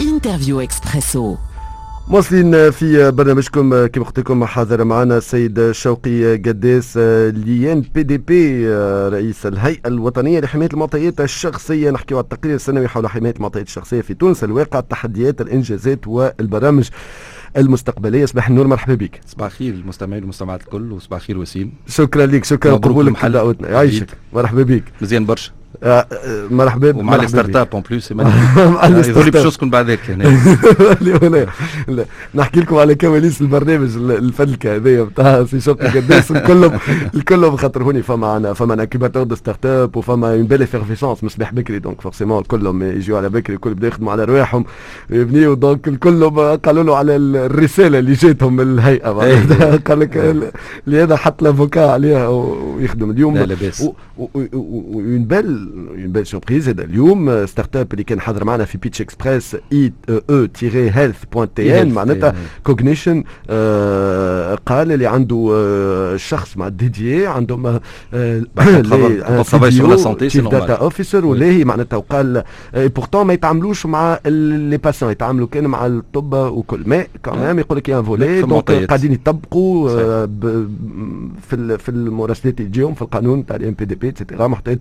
interview Expresso مواصلين في برنامجكم كما قلت لكم حاضر معنا السيد شوقي قداس l'INPDP رئيس الهيئة الوطنية لحماية المعطيات الشخصية. نحكي على التقرير السنوي حول حماية المعطيات الشخصية في تونس الواقع التحديات الإنجازات والبرامج المستقبلية. صباح النور مرحبا بك. صباح الخير المستمعين والمستمعات الكل وصباح الخير وسيم. شكرا لك شكرا قبولك دعوتنا يعيشك مرحبا بك. مزيان برشا. آه، مرحبا ومع les start-up en plus يظهر باش بعد هيك لا نحكي لكم على كواليس البرنامج الفلكه هذايا نتاع سي شوقي قداس الكلهم الكلهم خاطر هوني فما عنا فما ان incubateur de start-up وفما une belle effervescence من صباح بكري. donc forcément الكلهم يجيو على بكري الكل بدا يخدموا على رواحهم. يبنيو donc الكلهم قالوا له على الرسالة اللي جاتهم من الهيئة. إيه. قال لك لهذا حط لافوكا عليها ويخدم. اليوم لا لا باس اون بيل اون بيل سوربريز هذا اليوم ستارت اب اللي كان حاضر معنا في بيتش اكسبريس اي أو تيري هيلث بوان تي ان معناتها كوجنيشن قال اللي عنده شخص مع ديديي عندهم داتا اوفيسر ولاهي معناتها وقال بورتون ما يتعاملوش مع لي باسيون يتعاملوا كان مع الطب وكل ما كمان يقول لك يا فولي دونك قاعدين يطبقوا في في المراسلات اللي تجيهم في القانون تاع ال INPDP et cetera محتاج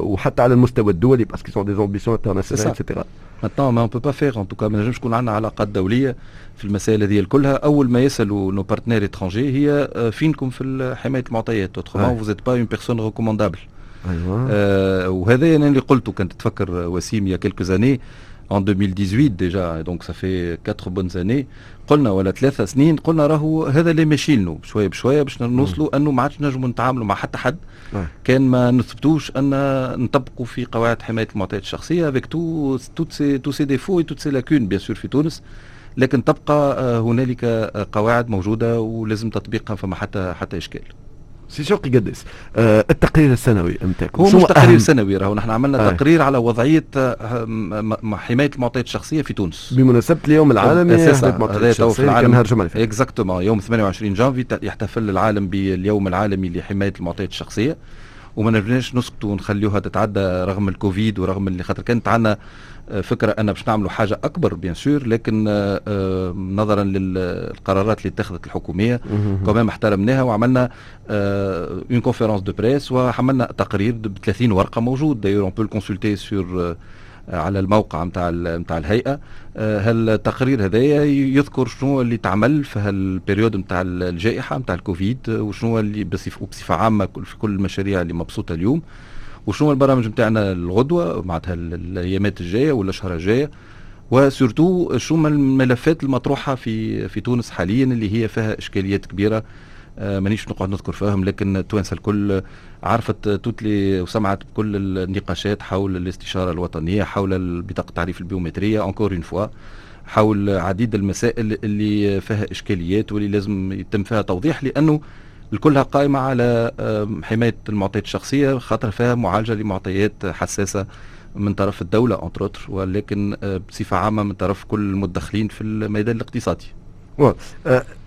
وحتى على المستوى الدولي باسكو سون دي زومبيسيون انترناسيونال اتسيتيرا Maintenant, mais on peut pas faire. En tout cas ما نجمش يكون عندنا علاقات دولية في المسائل هذه كلها أول ما يسألوا nos partenaires étrangers هي فينكم في حماية المعطيات. autrement vous êtes pas une personne recommandable أيوه. آه وهذا أنا اللي قلته. كنت تفكر وسيم il y a quelques années en 2018 déjà. Donc ça fait 4 bonnes années. قلنا ولا ثلاثة سنين قلنا راهو هذا اللي ماشي لنا. شوية بشوية باش نوصلوا أنه ما عادش نجموا نتعاملوا مع حتى حد. كان ما نثبتوش أن نطبقوا في قواعد حماية المعطيات الشخصية ces tous ces défauts et toutes ces lacunes bien sûr في تونس. لكن تبقى هنالك قواعد موجودة ولازم تطبيقها فما حتى حتى إشكال. سي شوقي قدس آه التقرير السنوي نتاعكم هو مش تقرير سنوي راهو نحن عملنا آه. تقرير على وضعية حماية المعطيات الشخصية في تونس. بمناسبة اليوم العالمي الشخصية كان نهار جمعه exactement يوم 28 جانفي يحتفل العالم باليوم العالمي لحماية المعطيات الشخصية. وما نجمناش نسكتوا ونخليوها تتعدى رغم الكوفيد ورغم اللي خاطر كانت عندنا فكرة أن باش نعملوا حاجة أكبر bien sûr لكن آه، آه، نظرا للقرارات اللي اتخذت الحكومية كمان احترمناها وعملنا une conférence de presse وعملنا تقرير ب 30 ورقة موجود. d'ailleurs on peut consulter sur على الموقع نتاع نتاع الهيئة. آه، هالتقرير هذايا يذكر شنو اللي تعمل في هال période نتاع الجائحة نتاع الكوفيد وشنو اللي بصفه عامة في كل المشاريع اللي مبسوطة اليوم وشنو البرامج نتاعنا الغدوة معناتها الأيامات الجاية والأشهر الجاية و surtout شنو الملفات المطروحة في في تونس حاليا اللي هي فيها إشكاليات كبيرة مانيش نقعد نذكر فيهم لكن التوانسه الكل عرفت توتلي وسمعت بكل النقاشات حول الاستشارة الوطنية حول بطاقة التعريف البيومترية encore une fois حول عديد المسائل اللي فيها إشكاليات واللي لازم يتم فيها توضيح لأنه الكلها قائمة على حماية المعطيات الشخصية خاطر فيها معالجة لمعطيات حساسة من طرف الدولة entre autres ولكن آه، بصفة عامة من طرف كل المتدخلين في الميدان الاقتصادي.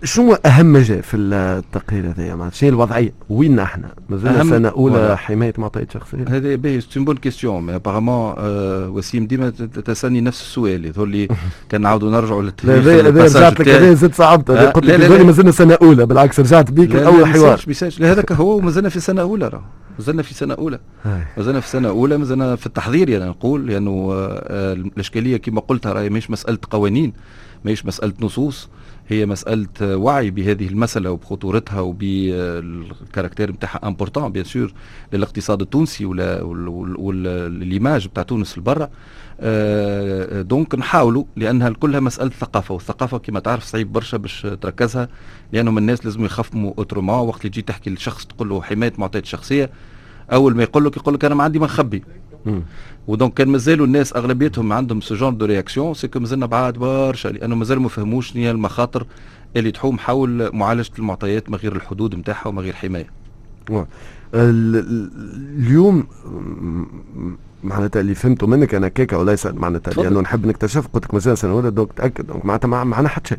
شنو أهم جاء في التقرير هذا معناتها شنو الوضعية؟ وين إحنا؟ مازلنا سنة أولى حماية معطيات شخصية. هذا باهي c'est bonne question mais apparemment وسيم ديما تسألني نفس السؤال يظهر لي كان نعاودوا نرجعوا للتاريخ لا رجعت لك هذا زدت صعبت. قلت لك مازلنا سنة أولى بالعكس رجعت بيك اول حوار. هذاك هو ومازلنا في سنة أولى راه مازلنا في سنة أولى. مازلنا في سنة أولى مازلنا في التحضير يعني نقول لأنه آه، الإشكالية كما قلتها راهي مش مسألة قوانين ماهيش مسألة نصوص. هي مسألة وعي بهذه المسألة وبخطورتها وبال caractère نتاعها important bien sûr للاقتصاد التونسي وال image بتاع تونس البرة. آه donc نحاولوا لأنها كلها مسألة ثقافة والثقافة كما تعرف صعيب برشا باش تركزها لأنهم الناس لازم يفهموا autrement وقت اللي تجي تحكي لشخص تقول له حماية معطيات شخصية أول ما يقول لك يقول لك أنا ما عندي ما نخبي. ودونك كان مازالوا الناس اغلبيتهم عندهم سو جون دو رياكسيون سي مازلنا بعاد برشا لأنه مازالوا ما فهموش شنو هي المخاطر اللي تحوم حول معالجه المعطيات من غير الحدود نتاعها ومن غير حمايه. اليوم معناتها اللي فهمته منك أنا كيكا وليس معناتها لأنه نحب نكتشف قلت لك مازال سنوات دونك تأكد. دونك معناتها معنا حتى شيء.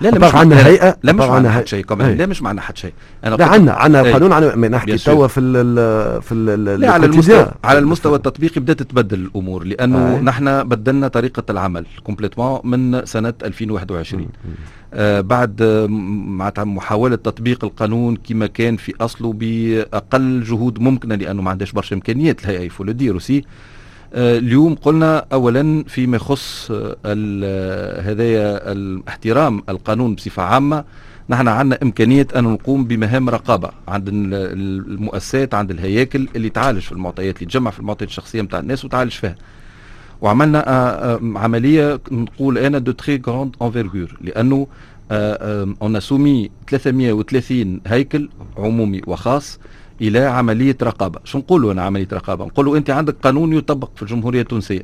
لا لا مش عندنا هيئة لا مش عندنا حتى شيء كمان. لا مش معنا حتى شيء. أنا لا عندنا عندنا قانون عندنا نحكي توا في ال في ال لا على المستوى على المستوى التطبيقي بدأت تتبدل الأمور لأنه نحن بدلنا طريقة العمل complètement من سنة 2021 آه بعد معناتها محاولة تطبيق القانون كما كان في أصله بأقل جهود ممكنة لأنه ما عندهاش برشا إمكانيات الهيئة il faut dire آه، اليوم قلنا اولا فيما يخص آه، آه، هدايا احترام القانون بصفة عامة نحن عندنا إمكانية أن نقوم بمهام رقابة عند المؤسسات عند الهياكل اللي تعالج في المعطيات اللي تجمع في المعطيات الشخصية نتاع الناس وتعالج فيها. وعملنا عملية نقول أنا de très grande envergure لأنه on a soumis 330 هيكل عمومي وخاص إلى عملية رقابة. شو نقولوا أنا عملية رقابة؟ نقولوا أنت عندك قانون يطبق في الجمهورية التونسية.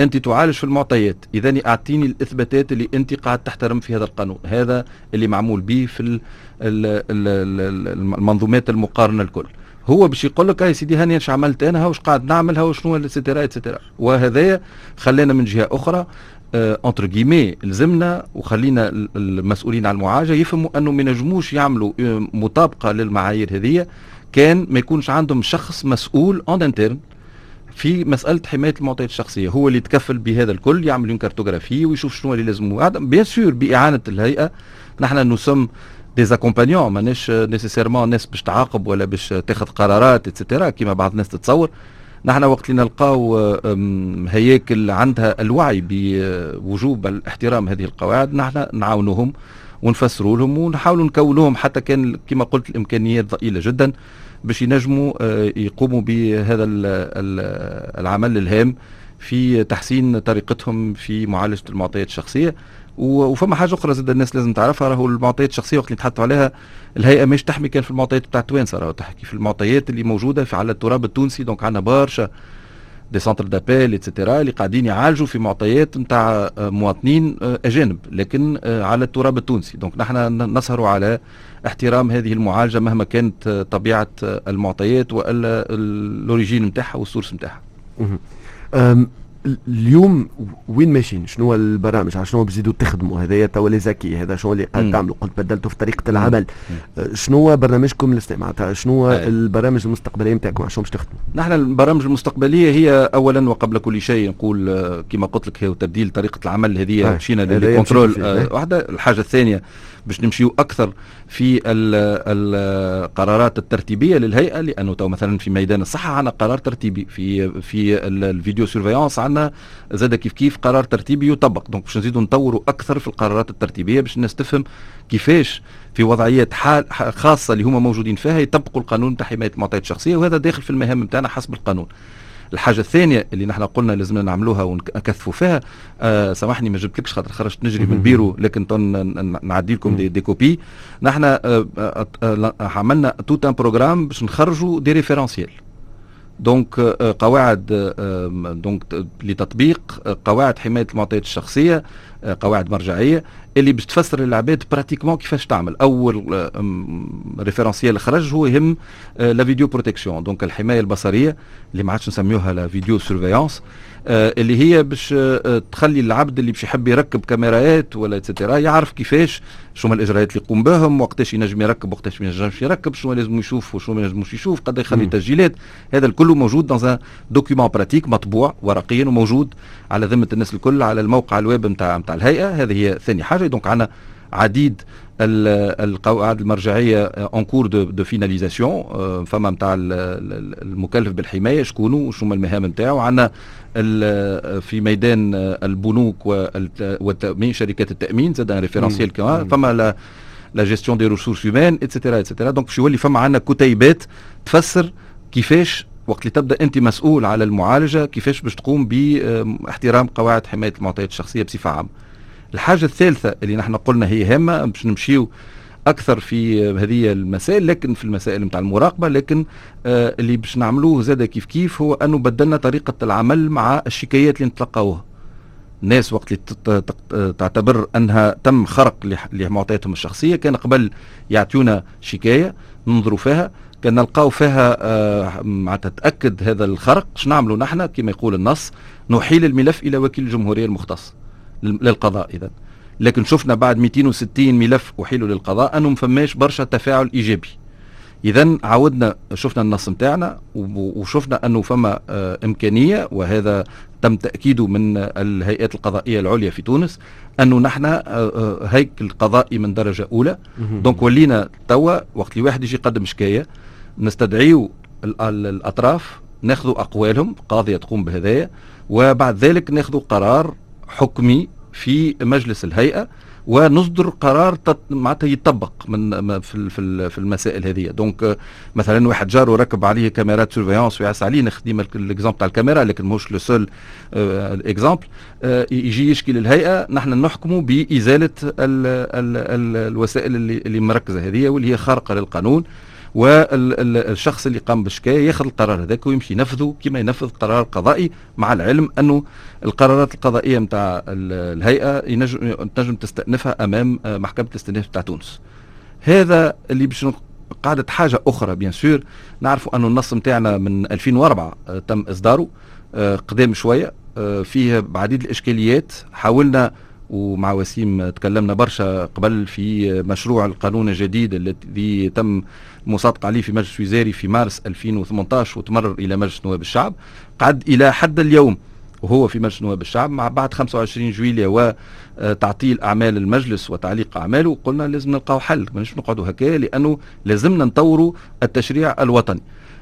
أنت تعالج في المعطيات. إذا أعطيني الإثباتات اللي أنت قاعد تحترم في هذا القانون. هذا اللي معمول به في المنظومات المقارنة الكل. هو باش يقول لك يا سيدي هاني إيش عملت أنا واش قاعد نعمل هاو شنو et cetera et cetera وهذا خلانا من جهة أخرى entre آه guillemets لزمنا وخلينا المسؤولين على المعالجة يفهموا أنه ما ينجموش يعملوا آه، مطابقة للمعايير هذه. كان ما يكونش عندهم شخص مسؤول en interne في مسألة حماية المعطيات الشخصية. هو اللي يتكفل بهذا الكل يعمل cartographie ويشوف شنو اللي لازم bien sûr بإعانة الهيئة. نحن nous sommes des accompagnants ماناش nécessairement ناس باش تعاقب ولا باش تاخذ قرارات et cetera كما بعض الناس تتصور نحن وقت اللي نلقاو هياكل عندها الوعي بوجوب الاحترام هذه القواعد نحن نعاونوهم ونفسروا لهم ونحاولوا نكونوهم. حتى كان كما قلت الإمكانيات ضئيلة جدا باش ينجموا آه، يقوموا بهذا العمل الهام. في تحسين طريقتهم في معالجة المعطيات الشخصية. وفما حاجة أخرى زاد الناس لازم تعرفها راهو المعطيات الشخصية وقت اللي نتحدثوا عليها الهيئة مش تحمي كان في المعطيات بتاع توانسه راهو تحكي في المعطيات اللي موجودة في على التراب التونسي. donc عندنا برشا des centres d'appel et cetera اللي قاعدين يعالجوا في معطيات نتاع آه، مواطنين آه، أجانب لكن آه، على التراب التونسي. donc نحن نسهروا على احترام هذه المعالجة مهما كانت طبيعة المعطيات وإلا ال origine نتاعها وال source نتاعها. Um, اليوم وين ماشيين؟ شنو البرامج شنو بزيدوا تخدموا هذايا توا ذكي هذا شنو اللي قاعد تعملوا قلت بدلتوا في طريقة العمل. أه، شنو برنامجكم معناتها شنو البرامج المستقبلية نتاعكم شنو باش تخدموا نحن البرامج المستقبلية هي اولا وقبل كل شيء نقول أه، كما قلت لك هي تبديل طريقة العمل هذه مشينا لل contrôle أه، واحدة. الحاجة الثانية باش نمشيو أكثر في القرارات الترتيبية للهيئة لأنه تو مثلا في ميدان الصحة عندنا قرار ترتيبي في في ال vidéosurveillance عندنا زاد كيف كيف قرار ترتيبي يطبق. donc باش نزيدوا نطوروا أكثر في القرارات الترتيبية باش الناس تفهم كيفاش في وضعيات حال خاصة اللي هما موجودين فيها يطبقوا القانون تاع حماية المعطيات الشخصية وهذا داخل في المهام نتاعنا حسب القانون. الحاجة الثانية اللي نحن قلنا لازمنا نعملوها ونكثفوا فيها آه سامحني ما جبتلكش خاطر خرجت نجري من البيرو لكن نعدي لكم des, des copies. نحن آه آه آه عملنا tout un programme باش نخرجوا des référentiels donc آه، قواعد donc لتطبيق قواعد حماية المعطيات الشخصية آه، قواعد مرجعية اللي باش تفسر للعباد pratiquement كيفاش تعمل. أول référentiel خرج هو يهم la vidéoprotection donc الحماية البصرية اللي ما عادش نسميوها la vidéosurveillance آه، اللي هي باش آه، تخلي العبد اللي باش يحب يركب كاميرات ولا et cetera يعرف كيفاش شو الإجراءات اللي يقوم بهم وقتاش ينجم يركب وقتاش ما ينجمش يركب شنو لازم يشوف وشنو ما ينجمش يشوف قد يخلي تسجيلات. هذا الكل موجود dans document pratique مطبوع ورقيا وموجود على ذمة الناس الكل على الموقع الويب نتاع نتاع الهيئة. هذه هي ثاني حاجة. donc عندنا عديد القواعد المرجعية en cours de de finalisation فما نتاع المكلف بالحماية شكونه وشنو المهام نتاعو؟ عندنا في ميدان البنوك والتأمين شركات التأمين زاد référentiel كمان فما la la gestion des ressources humaines et cetera et cetera donc باش يولي فما عندنا كتيبات تفسر كيفاش وقت اللي تبدأ أنت مسؤول على المعالجة كيفاش باش تقوم باحترام قواعد حماية المعطيات الشخصية بصفة عامة. الحاجة الثالثة اللي نحن قلنا هي هامة باش نمشيو أكثر في هذه المسائل لكن في المسائل نتاع المراقبة لكن آه اللي باش نعملوه زاد كيف كيف هو أنه بدلنا طريقة العمل مع الشكايات اللي نتلقاوها. الناس وقت اللي تعتبر أنها تم خرق لمعطياتهم الشخصية كان قبل يعطيونا شكاية ننظروا فيها كان نلقاو فيها آه، معناتها تأكد هذا الخرق اش نعملوا نحن كما يقول النص نحيل الملف إلى وكيل الجمهورية المختص للقضاء اذا لكن شفنا بعد 260 ملف أحيلوا للقضاء انه ما فماش برشا تفاعل إيجابي. اذا عودنا شفنا النص نتاعنا وشفنا أنه فما آه، إمكانية وهذا تم تأكيده من الهيئات القضائية العليا في تونس أنه نحن آه، آه، هيكل قضائي من درجة أولى. donc ولينا توا وقت اللي واحد يجي يقدم شكاية نستدعيو الأطراف ناخذوا أقوالهم قاضية تقوم بهذايا وبعد ذلك ناخذوا قرار حكمي في مجلس الهيئة ونصدر قرار معناتها يطبق من في في المسائل هذه. donc مثلا واحد جاره ركب عليه كاميرات surveillance ويعس عليه نخدم ال exemple تاع الكاميرا لكن مش le seul exemple يجي يشكي للهيئة نحن نحكموا بإزالة ال ال ال الوسائل اللي, اللي مركزة هذه واللي هي خارقة للقانون. والشخص اللي قام بالشكايه ياخذ القرار هذاك ويمشي ينفذه كما ينفذ قرار قضائي مع العلم أنه القرارات القضائية نتاع الهيئة تنجم تستأنفها أمام محكمة الاستئناف نتاع تونس. هذا اللي باش قاعدة حاجة أخرى bien sûr نعرفوا أنه النص نتاعنا من 2004 تم إصداره قدام شوية فيه بعديد الإشكاليات حاولنا ومع وسيم تكلمنا برشا قبل في مشروع القانون الجديد الذي تم المصادقة عليه في مجلس وزاري في مارس 2018 وتمرر إلى مجلس نواب الشعب. قعد إلى حد اليوم وهو في مجلس نواب الشعب مع بعد 25 جويلية وتعطيل أعمال المجلس وتعليق أعماله. قلنا لازم نلقاو حل مانيش نقعدوا هكا لأنه لازمنا نطوروا التشريع الوطني.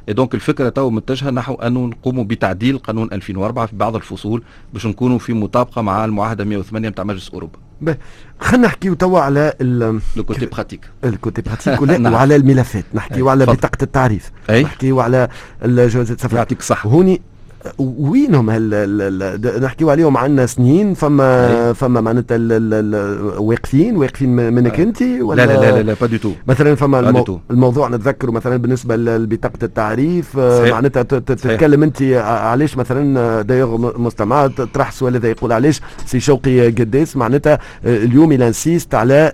donc الفكرة تو متجهة نحو انه نقوموا بتعديل قانون 2004 في بعض الفصول باش نكونوا في مطابقة مع المعاهدة 108 نتاع مجلس أوروبا. خلينا نحكيو توا على لو كوتي براتيك الكوتي براتيك. وعلى الملفات. نحكيو على بطاقه التعريف. نحكيو على جواز السفر. يعطيك الصحة. هوني وينهم هل نحكيو عليهم عندنا سنين فما فما معناتها واقفين واقفين منك أنت ولا لا لا لا لا با دو تو مثلا فما المو الموضوع نتذكره مثلا بالنسبة لبطاقة التعريف معناتها تتكلم أنت علاش مثلا دايوغ مستمع طرح السؤال هذا يقول علاش سي شوقي قداس معناتها اليوم الانسيست على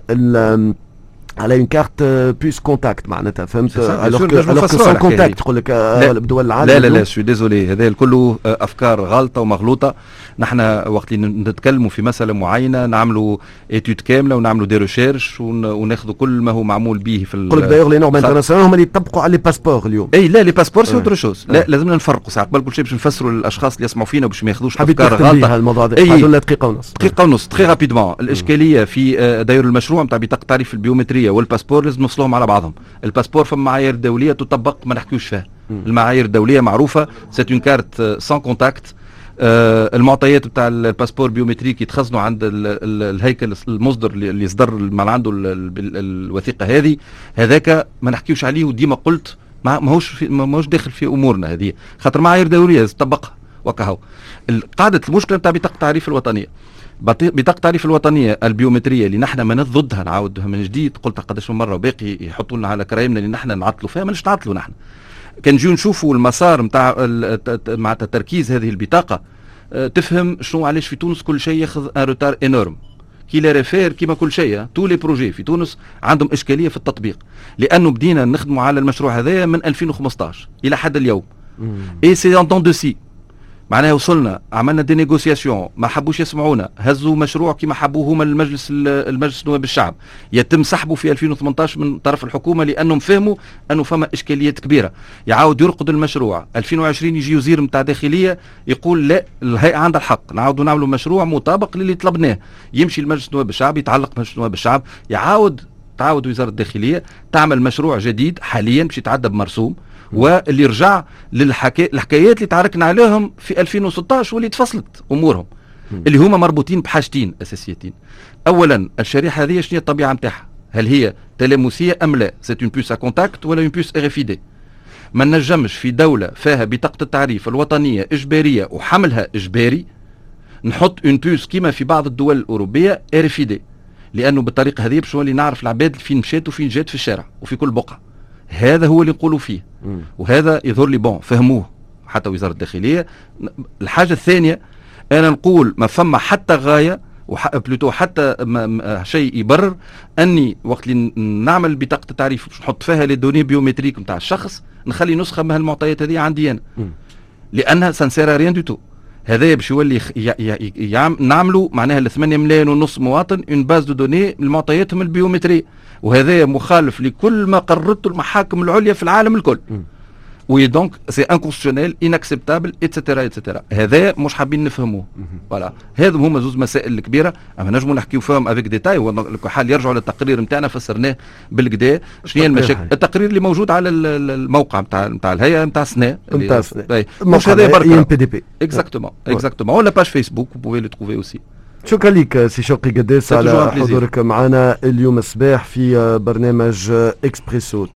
على اون كارت بوس كونتاكت معناتها فهمت؟ الوغ سون كونتاكت تقول لك بدول العالم لا لا لا سو ديزولي هذا كله أفكار غلطه ومغلوطة. نحن وقت اللي نتكلموا في مسألة معينة نعملوا étude كاملة ونعملوا des recherches وناخذوا كل ما هو معمول به في نقول لك d'ailleurs les normes internationales هم اللي يطبقوا على les passeports اليوم. اي لا les passeports c'est autre chose لا لازمنا نفرقوا ساعه قبل كل شيء باش نفسروا للاشخاص اللي يسمعوا فينا باش ما ياخذوش أفكار غلطه الموضوع هذا دقيقة ونص. دقيقة ونص très rapidement الإشكالية في داير المشروع نتاع بطاقة تعريف البيومتريه والباسبور لازم نوصلوهم على بعضهم. الباسبور فما معايير دولية تطبق ما نحكيوش فيها. المعايير الدولية معروفة c'est une carte sans contact المعطيات بتاع الباسبور بيومتريك يتخزنوا عند الهيكل المصدر اللي يصدر من عنده الوثيقة هذه. هذاك ما نحكيوش عليه وديما قلت ما ماهوش ماهوش داخل في أمورنا هذه. خاطر معايير دولية تطبقها. وكهو. قاعدة المشكلة نتاع بطاقة التعريف الوطنية. بطاقة التعريف الوطنية البيومترية اللي نحن ما ضدها نعاودها من جديد. قلت قداش من مرة وباقي يحطوا لنا على كرايمنا اللي نحن نعطلوا فيها ماناش نعطلوا نحن. كان نجيو نشوفوا المسار نتاع مع تركيز هذه البطاقة. أه، تفهم شنو علاش في تونس كل شيء ياخذ ان روتار انورم كي لا ريفير كيما كل شيء. تو لي بروجي في تونس عندهم إشكالية في التطبيق. لأنه بدينا نخدموا على المشروع هذايا من 2015 إلى حد اليوم. اي سي ان دون دو سي معناها وصلنا عملنا دي نيغوسياسيون ما حبوش يسمعونا هزوا مشروع كما حبوه هما المجلس المجلس نواب الشعب. يتم سحبه في 2018 من طرف الحكومة لأنهم فهموا أنه فما إشكاليات كبيرة. يعاود يرقد المشروع. 2020 يجي وزير نتاع داخلية يقول لا الهيئة عندها الحق. نعاودوا نعملوا مشروع مطابق للي طلبناه. يمشي المجلس نواب الشعب يتعلق مجلس نواب الشعب يعاود تعاود وزارة الداخلية تعمل مشروع جديد حاليا باش يتعدى بمرسوم. واللي رجع للحكايات اللي تعاركنا عليهم في 2016 واللي تفصلت أمورهم. اللي هما مربوطين بحاجتين أساسيتين. اولا الشريحة هذه شنو هي الطبيعة نتاعها هل هي تلامسية أم لا؟ c'est une puce contact ولا une puce RFID ما نجمش في دولة فيها بطاقة التعريف الوطنية إجبارية وحملها إجباري نحط une puce كيما في بعض الدول الأوروبية RFID لأنه بالطريقة هذه باش نولي نعرف العباد فين مشات وفين جات في الشارع وفي كل بقعة. هذا هو اللي نقولوا فيه. وهذا يظهر لي bon فهموه. حتى وزارة الداخلية. الحاجة الثانية أنا نقول ما فما حتى غاية plutôt حتى شيء يبرر أني وقت اللي نعمل بطاقة التعريف باش نحط فيها les données biométriques نتاع الشخص نخلي نسخة من المعطيات هذه عندي أنا. لأنها ça sert à rien du tout هذايا باش يولي نعملوا معناها ل 8 ملايين ونص مواطن une base de données المعطياتهم البيومتريه وهذايا مخالف لكل ما قررته المحاكم العليا في العالم الكل. oui donc c'est inconstitutionnel inacceptable et cetera et cetera هذا مش حابين نفهموه. voilà هذم هما زوز مسائل الكبيره أما نجموا نحكيو فيهم avec détails حال يرجعوا للتقرير نتاعنا فسرناه بالكدا شنو هي المشاكل؟ التقرير اللي موجود على الموقع نتاع نتاع الهيئة نتاع سنا نتاع سنا مش هذا برك PDP. exactement exactement ولا page فيسبوك pouvez le trouver aussi شكرا لك سي شوقي قداس على حضورك معنا اليوم الصباح في برنامج إكسبريسو.